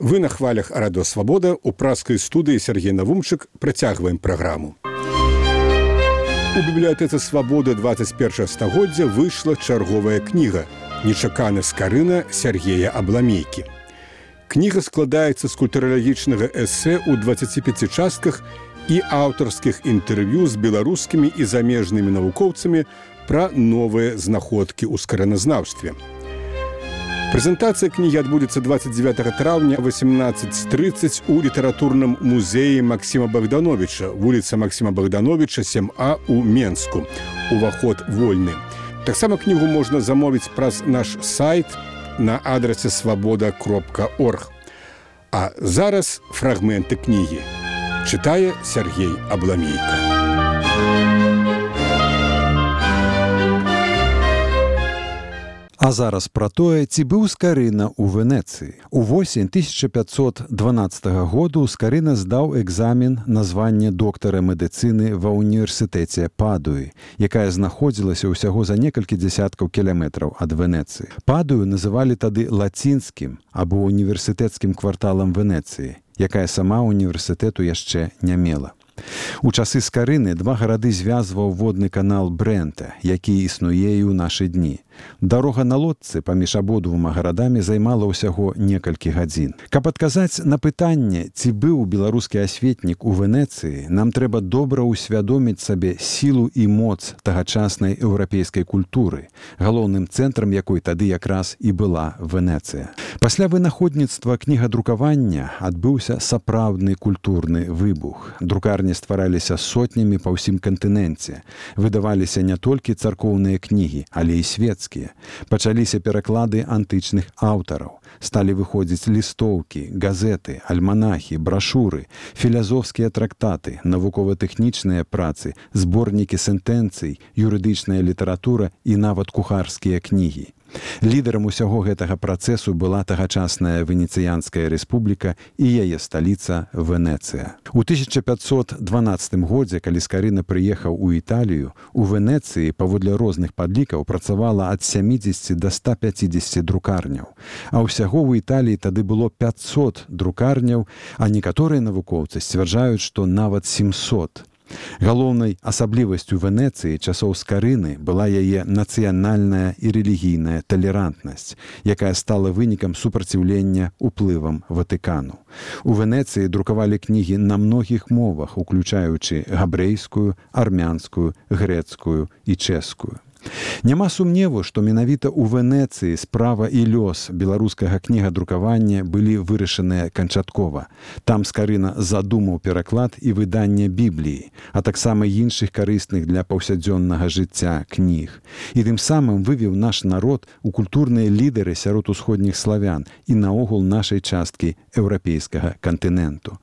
Вы на хвалях радыё свабода у праскай студыі Сергей Навумчык працягваем праграму. У бібліятэцы свабоды 21 стагоддзя выйшла чарговая кніга нечаканы скарына Сергея Абламейкі. Кніга складаецца з культуралагічнага эсэ ў 25 частках і аўтарскіх інтэрв'ю з беларускімі і замежнымі навукоўцамі пра новыя знаходкі ў скараназнаўстве. Прэзентацыя кнігі адбудзецца 29 траўня 1830 у літаратурным музеі Масіма Богдановича, вуліца Масіма Богдановича 7А у Менску. Уваход вольны. Таксама кнігу можна замовіць праз наш сайт на адрасе свабода кропка орг. А зараз фрагменты кнігі. Чытае Сергей Абламейка. А зараз пра тое, ці быў скарына ў Венецыі. У восень 1512 году скарына здаў экзамен на званне доктара медыцыны ва ўніверсітэце Падуі, якая знаходзілася ўсяго за некалькі дзясяткаў кіламетраў ад Венецыі. Падую называлі тады лацінскім або універсітэцкім кварталам Венецыі, якая сама універсітэту яшчэ не мела. У часы скарыны два гарады звязваў водны канал Брэнта, які існуе і ў нашы дні. Дарога на лодцы паміж абодвума гарадамі займала ўсяго некалькі гадзін. Каб адказаць на пытанне, ці быў беларускі асветнік у Венецыі, нам трэба добра ўсвядоміць сабе сілу і моц тагачаснай еўрапейскай культуры, галоўным цэнтрам якой тады якраз і была Венецыя. Пасля вынаходніцтва кнігадрукавання адбыўся сапраўдны культурны выбух. Друкарні ствараліся сотнямі па ўсім кантыненце. Выдаваліся не толькі царкоўныя кнігі, але і свецкія. Пачаліся пераклады антычных аўтараў. Сталі выходзіць лістоўкі газеты альманахі брашуры філязофскія трактаты навукова-тэхнічныя працы зборнікі сентэнцый юрыдычная літаратура і нават кухарскія кнігі Лідарам усяго гэтага працэсу была тагачасная венецыянская рэспубліка і яе сталіца Венецыя. У 1512 годзе, калі скарына прыехаў у Італію, у Венецыі паводле розных падлікаў працавала ад 70 до 150 друкарняў. А ўсяго ў Італіі тады было 500 друкарняў, а некаторыя навукоўцы сцвярджаюць, што нават 700. Галоўнай асаблівасцю Венецыі часоў скарыны была яе нацыянальная і рэлігійная талерантнасць, якая стала вынікам супраціўлення ўплывам Ватыкану. У Венецыі друкавалі кнігі на многіх мовах, уключаючы габрэйскую, армянскую, грэцкую і чэшскую. Няма сумневу, што менавіта ў Венецыі справа і лёс беларускага кнігадрукавання былі вырашаныя канчаткова. Там скарына задумаў пераклад і выданне бібліі, а таксама іншых карысных для паўсядзённага жыцця кніг. І тым самым вывеў наш народ у культурныя лідары сярод усходніх славян і наогул нашай часткі еўрапейскага кантыненту.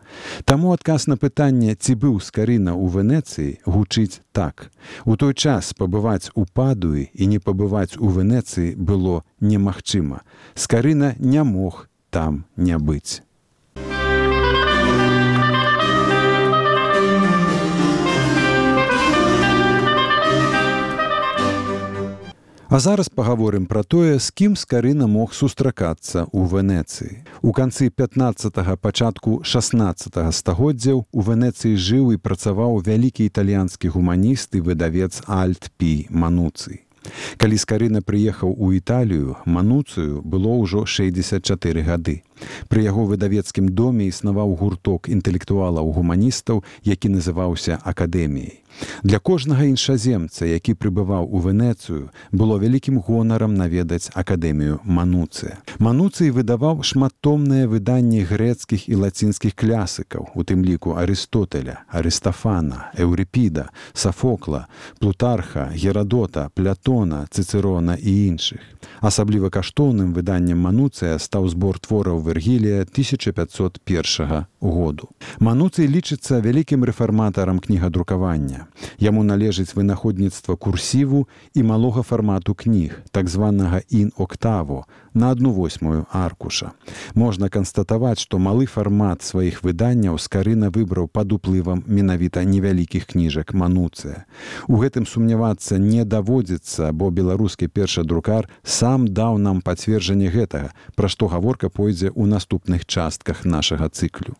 Таму адказ на пытанне, ці быў скарына ў Венецыі гучыць так. У той час пабываць у падуі і не пабываць у Венецыі было немагчыма. Скарына не мог там не быць. А зараз паговорым пра тое, з кім скарына мог сустракацца ў Венецыі. У канцы 15 пачатку 16 стагоддзяў у Венецыі жыў і працаваў вялікі італьянскі гуманіст і выдавец Альт Пі Мануцый. Калі скарына прыехаў у Італію, мануцыю было ўжо 64 гады. Пры яго выдавецкім доме існаваў гурток інтэлектуалаў гуманістаў, які называўся акадэміяй. Для кожнага іншаземца, які прыбываў у Венецыю, было вялікім гонарам наведаць акадэмію Мануцыя. Мануцый выдаваў шматтомныя выданні грэцкіх і лацінскіх клясыкаў, у тым ліку Арыстотеля, Арыстафана, Еўрыпіда, Сафокла, Плутарха, Герадота, Плятона, Цицерона і іншых. Асабліва каштоўным выданнем Мануцыя стаў збор твораў Вергілія 1501 году. Мануцый лічыцца вялікім рэфарматарам кнігадрукавання. Яму належыць вынаходніцтва курсіву і малога фармату кніг, так званага ін-октаво на одну восьмую аркуша. Можна канстатаваць, што малы фармат сваіх выданняў скарына выбраў пад уплывам менавіта невялікіх кніжак мануцыя. У гэтым сумнявацца не даводзіцца, бо беларускі першы друкар сам даў нам пацверджанне гэтага, пра што гаворка пойдзе ў наступных частках нашага цыклю.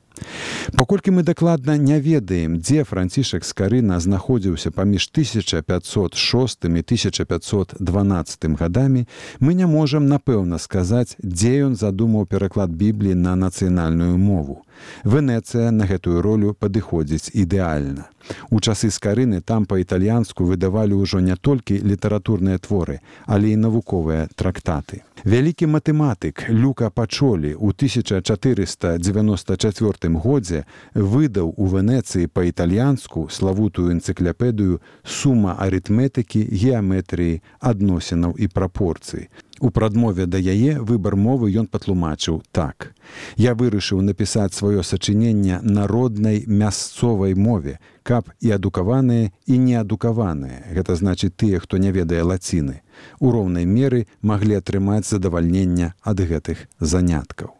Паколькі мы дакладна не ведаем, дзе францішак скарына знаходзіўся паміж 1506 і 1512 гадамі, мы не можам напэўна сказаць, дзе ён задумаў пераклад бібліі на нацыянальную мову. Венецыя на гэтую ролю падыходзіць ідэальна. У часы скарыны там па-італьянску выдавалі ўжо не толькі літаратурныя творы, але і навуковыя трактаты. Вялікі матэматык Люка Пачолі ў 1494 годзе выдаў у Венецыі па-італьянску славутую энцыкляпедыю сума арытметыкі, геаметрыі, адносінаў і прапорцый. У прадмове да яе выбар мовы ён патлумачыў так. Я вырашыў напісаць сваё сачыненне народнай мясцовай мове, каб і адукаваныя і неадукаваныя, гэта значыць тыя, хто не ведае лаціны, у роўнай меры маглі атрымаць задавальнення ад гэтых заняткаў.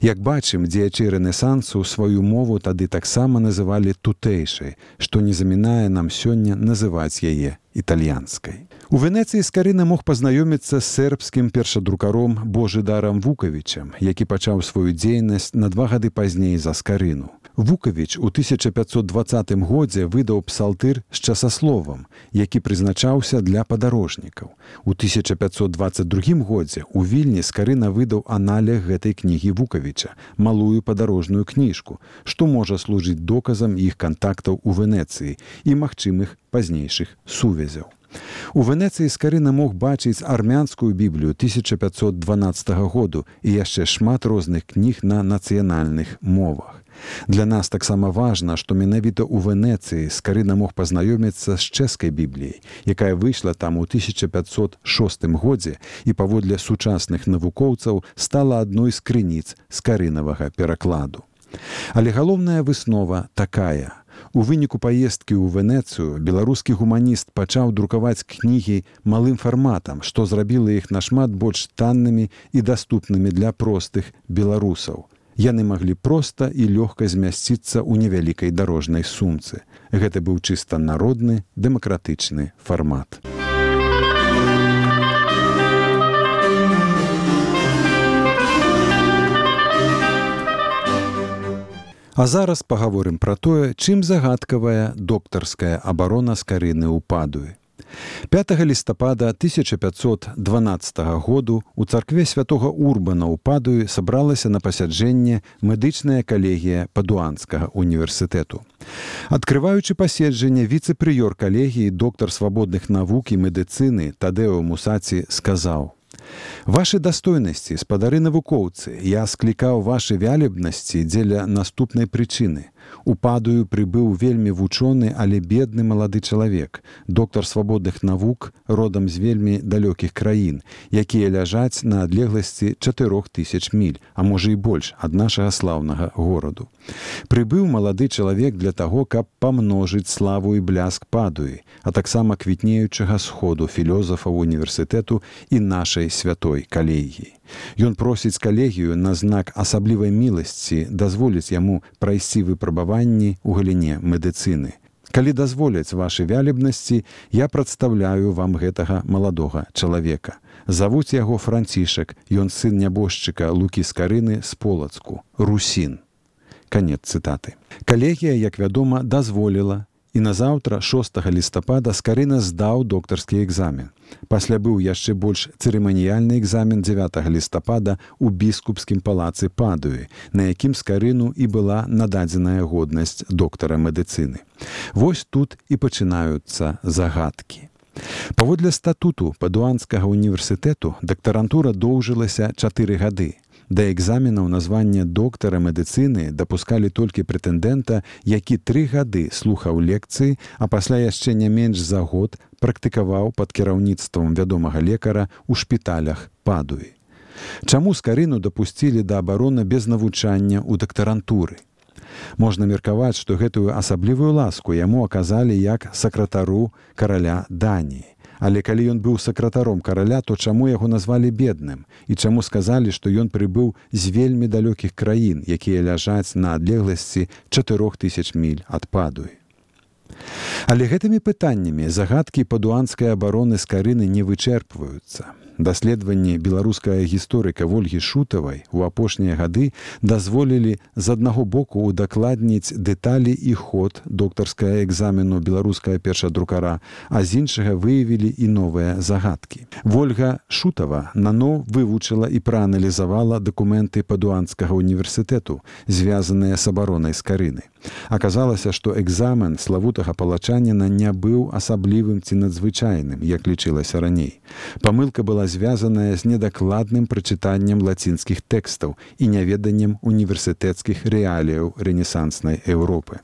Як бачым, дзеячы рэнесансу сваю мову тады таксама называлі тутэйшай, што не замінае нам сёння называць яе італьянскай. У Венецыі скарына мог пазнаёміцца з сербскім першадрукаром Божыдарам Вукавічам, які пачаў сваю дзейнасць на два гады пазней за скарыну. Вукавіч у 1520 годзе выдаў псалтыр з часасловам, які прызначаўся для падарожнікаў. У 1522 годзе у вільні скарына выдаў аналег гэтай кнігі Вукавіча, малую падарожную кніжку, што можа служыць доказам іх кантактаў у Венецыі і магчымых пазнейшых сувязяў. У Венецыі скарына мог бачыць армянскую біблію 1512 году і яшчэ шмат розных кніг на нацыянальных мовах. Для нас таксама важна, што менавіта ў Венецыі скарына мог пазнаёміцца з чэшскай бібліяй, якая выйшла там у 1506 годзе і паводле сучасных навукоўцаў стала адной з крыніц скарынавага перакладу. Але галоўная выснова такая. У выніку паездкі ў Венецыю беларускі гуманіст пачаў друкаваць кнігі малым фарматам, што зрабіла іх нашмат больш таннымі і даступнымі для простых беларусаў яны маглі проста і лёгка змясціцца ў невялікай дарожнай сумцы. Гэта быў чыста народны дэмакратычны фармат. А зараз пагаворым пра тое, чым загадкавая доктарская абарона скарыны ўпадуе. 5 лістапада 1512 году у царкве святого урбана ў падуі сабралася на пасяджэнне медычная калегія падуанскага універсітэту. Адкрываючы паседжанне віцэ-прыёр калегіі доктар свабодных навук і медыцыны Тадэо Мусаці сказаў: Вашы дастойнасці спадары навукоўцы я склікаў вашы вялебнасці дзеля наступнай прычыны упадаю прыбыў вельмі вучоны, але бедны малады чалавек, доктар свабодных навук родам з вельмі далёкіх краін, якія ляжаць на адлегласці 4000 міль, а можа і больш ад нашага слаўнага гораду. Прыбыў малады чалавек для таго, каб памножыць славу і бляск падуі, а таксама квітнеючага сходу філёзафаў універсітэту і нашай святой калегіі. Ён просіць калегію на знак асаблівай міласці дазволіць яму прайсці выпрабаванні ў галіне медыцыны. Калі дазволяць вашы вялібнасці, я прадстаўляю вам гэтага маладога чалавека. Завуць яго францішак, ён сын нябожчыка лукі з карыны з полацку, русін. Канец цытаты. Калегія, як вядома, дазволіла і назаўтра 6 лістапада скарына здаў доктарскі экзамен. Пасля быў яшчэ больш цырыманіяльны экзамен 9 лістапада ў біскупскім палацы падуі, на якім скарыну і была нададзеная годнасць доктара медыцыны. Вось тут і пачынаюцца загадкі. Паводле статуту падуанскага універсітэту дактарантура доўжылася чатыры гады. Да экзаменаў названня доктара медыцыны дапускалі толькі прэтэндэнта, які тры гады слухаў лекцыі, а пасля яшчэ не менш за год практыкаваў пад кіраўніцтвам вядомага лекара ў шпіталях падуі. Чаму скарыну дапусцілі да абароны без навучання ў дактарантуры? Можна меркаваць, што гэтую асаблівую ласку яму аказалі як сакратару караля Даніі Але калі ён быў сакратаром караля, то чаму яго назвалі бедным і чаму сказалі, што ён прыбыў з вельмі далёкіх краін, якія ляжаць на адлегласці 4000 міль ад падуі. Але гэтымі пытаннямі загадкі падуанскай абароны з карыны не вычэрпваюцца даследаванні беларуская гісторыка ольгі шутавай у апошнія гады дазволілі з аднаго боку удакладніць дэталі і ход доктарская экзамену беларуская першадрукара а з іншага выявілі і новыя загадкі. Ольга шутава нано вывучыла і прааналізавала дакументы падуанскага універсітэту звязаныя з абаронай з карыны аказалася што экзамен славутага палачаніна не быў асаблівым ці надзвычайным як лічылася раней. Памылка была звязаная з недакладным прачытаннем лацінскіх тэкстаў і няведаннем універсітэцкіх рэаліяў рэнесанснай Еўропы.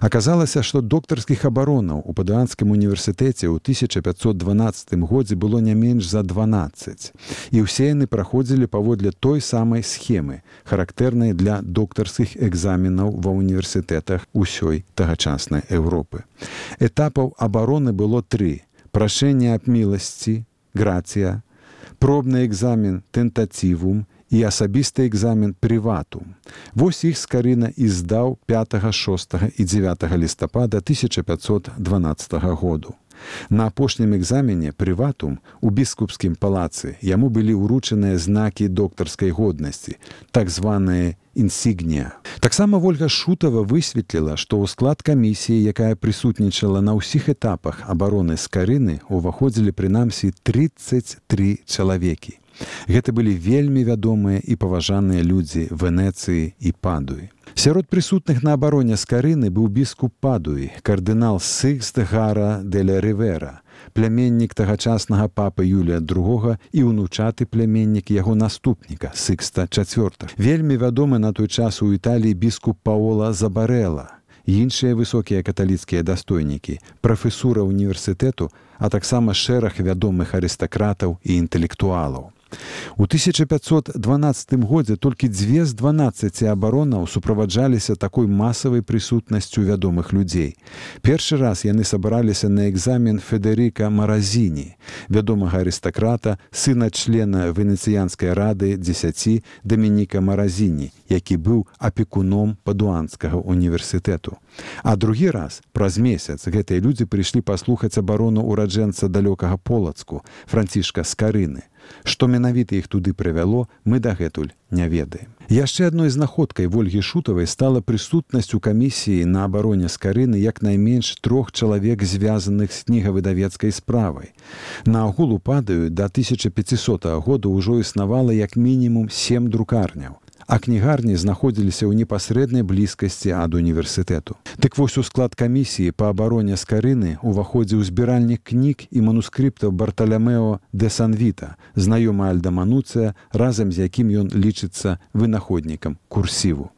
Аказалася, што доктарскіх абаронаў у падуанскім універсітэце ў 1512 годзе было не менш за 12. І ўсе яны праходзілі паводле той самай схемы, характэрнай для доктарскіх экзаменаў ва ўніверсітэтах усёй тагачаснай Еўропы. Этапаў абароны было тры: прашэнне аб міласці, грація, пробны экзамен тэнтацівум і асабісты экзамен прыватум. Вось іх скарына і здаў 5, 6 і 9 лістапада 1512 году. На апошнім экзамене прыватум у біскупскім палацы яму былі ўручаныя знакі доктарскай годнасці, так званыя інсігнія. Таксама ольга шутава высветліла, што ў склад камісіі, якая прысутнічала на ўсіх этапах абароны з карыны уваходзілі прынамсі 33 чалавекі. Гэта былі вельмі вядомыя і паважаныя людзі венецыі і падуі. Сярод прысутных на абароне з карыны быў біскуп падуі, кардынал сыкст гара деля рывера, пляменнік тагачаснага папы Юлія II і ўнучаты пляменнік яго наступніка сыкста чавёрта. Вельмі вядомы на той час у Італіі біскуп Паола Забарэла. Іншыя высокія каталіцкія дастойнікі, прафесура універсітэту, а таксама шэраг вядомых арыстакратаў і інтэлектуалаў. У 1512 годзе толькі дзве з 12 абаронаў суправаджаліся такой масавай прысутнасцю вядомых людзей. Першы раз яны сабраліся на экзамен Федерыка Маразіні, вядомага арыстакрата, сына члена венецыянскай рады 10 Дамініка Маразіні, які быў апекуном падуанскага універсітэту. А другі раз праз месяц гэтыя людзі прыйшлі паслухаць абарону ўраджэнца далёкага полацку, францішка скарыны. Што менавіта іх туды прывяло, мы дагэтуль не ведаем. Яшчэ адной знаходкай ольгі шутавай стала прысутнасць у камісіі на абароне скарыны як найменш трох чалавек звязаных з кнігавыдавецкай справай. На агулу падаю да 1500 года ўжо існавала як мінімум сем друкарняў а кнігарні знаходзіліся ў непасрэднай блізкасці ад універсітэту. Дык вось у склад камісіі па абароне з карыны уваходзіў збіральнік кніг і манускрыптаў барталямео де санвіта, знаёмы альдамануцыя, разам з якім ён лічыцца вынаходнікам курсіву.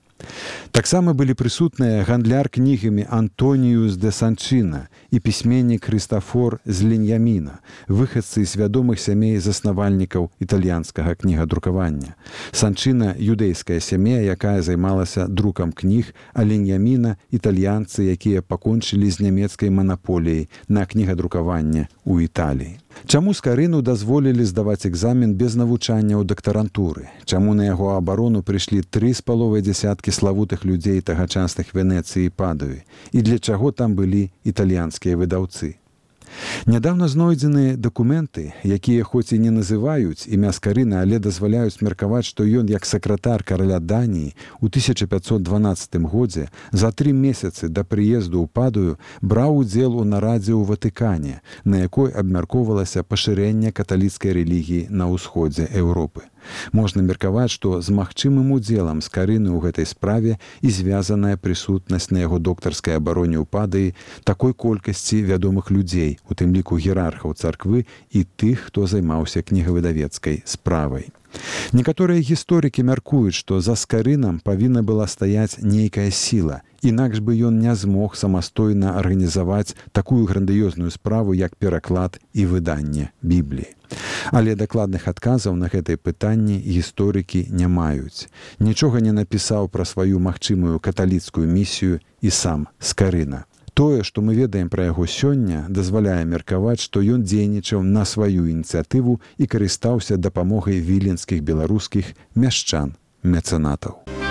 Таксама былі прысутныя гандляр кнігамі Антоніюс де Санчына і пісьменнік Хрыстафор з Леньяміна, выхадцы з вядомых сямей заснавальнікаў італьянскага кнігадрукавання. Санчына юдэйская сям'я, якая займалася друкам кніг, а Леньяміна італьянцы, якія пакончылі з нямецкай манаполіяй на кнігадрукаванне ў Італіі. Чаму скарыну дазволілі здаваць экзамен без навучання ў дактарантуры? Чаму на яго абарону прыйшлі тры з паловай дзясяткі славутых людзей тагачасных венецыі падаві і для чаго там былі італьянскія выдаўцы? Нядаўна знойдзеныя дакументы, якія хоць і не называюць імя скарына, але дазваляюць меркаваць, што ён як сакратар караля Даніі у 1512 годзе за тры месяцы да прыезду ў падаю браў удзел у нарадзе ў Ватыкане, на якой абмяркоўвалася пашырэнне каталіцкай рэлігіі на ўсходзе Еўропы. Можна меркаваць, што з магчымым удзелам з карыны ў гэтай справе і звязаная прысутнасць на яго доктарскай абароне ўпадыі такой колькасці вядомых людзей, у тым ліку герархаў царквы і тых, хто займаўся кнігавыдавецкай справай. Некаторыя гісторыкі мяркуюць, што за скарынам павінна была стаяць нейкая сіла, інакш бы ён не змог самастойна арганізаваць такую грандыёзную справу, як пераклад і выданне бібліі. Але дакладных адказаў на гэтае пытанне гісторыкі не маюць. Нічога не напісаў пра сваю магчымую каталіцкую місію і сам скарына. Тое, што мы ведаем пра яго сёння, дазваляе меркаваць, што ён дзейнічаў на сваю ініцыятыву і карыстаўся дапамогай віленскіх беларускіх мяшчан мецэнатаў.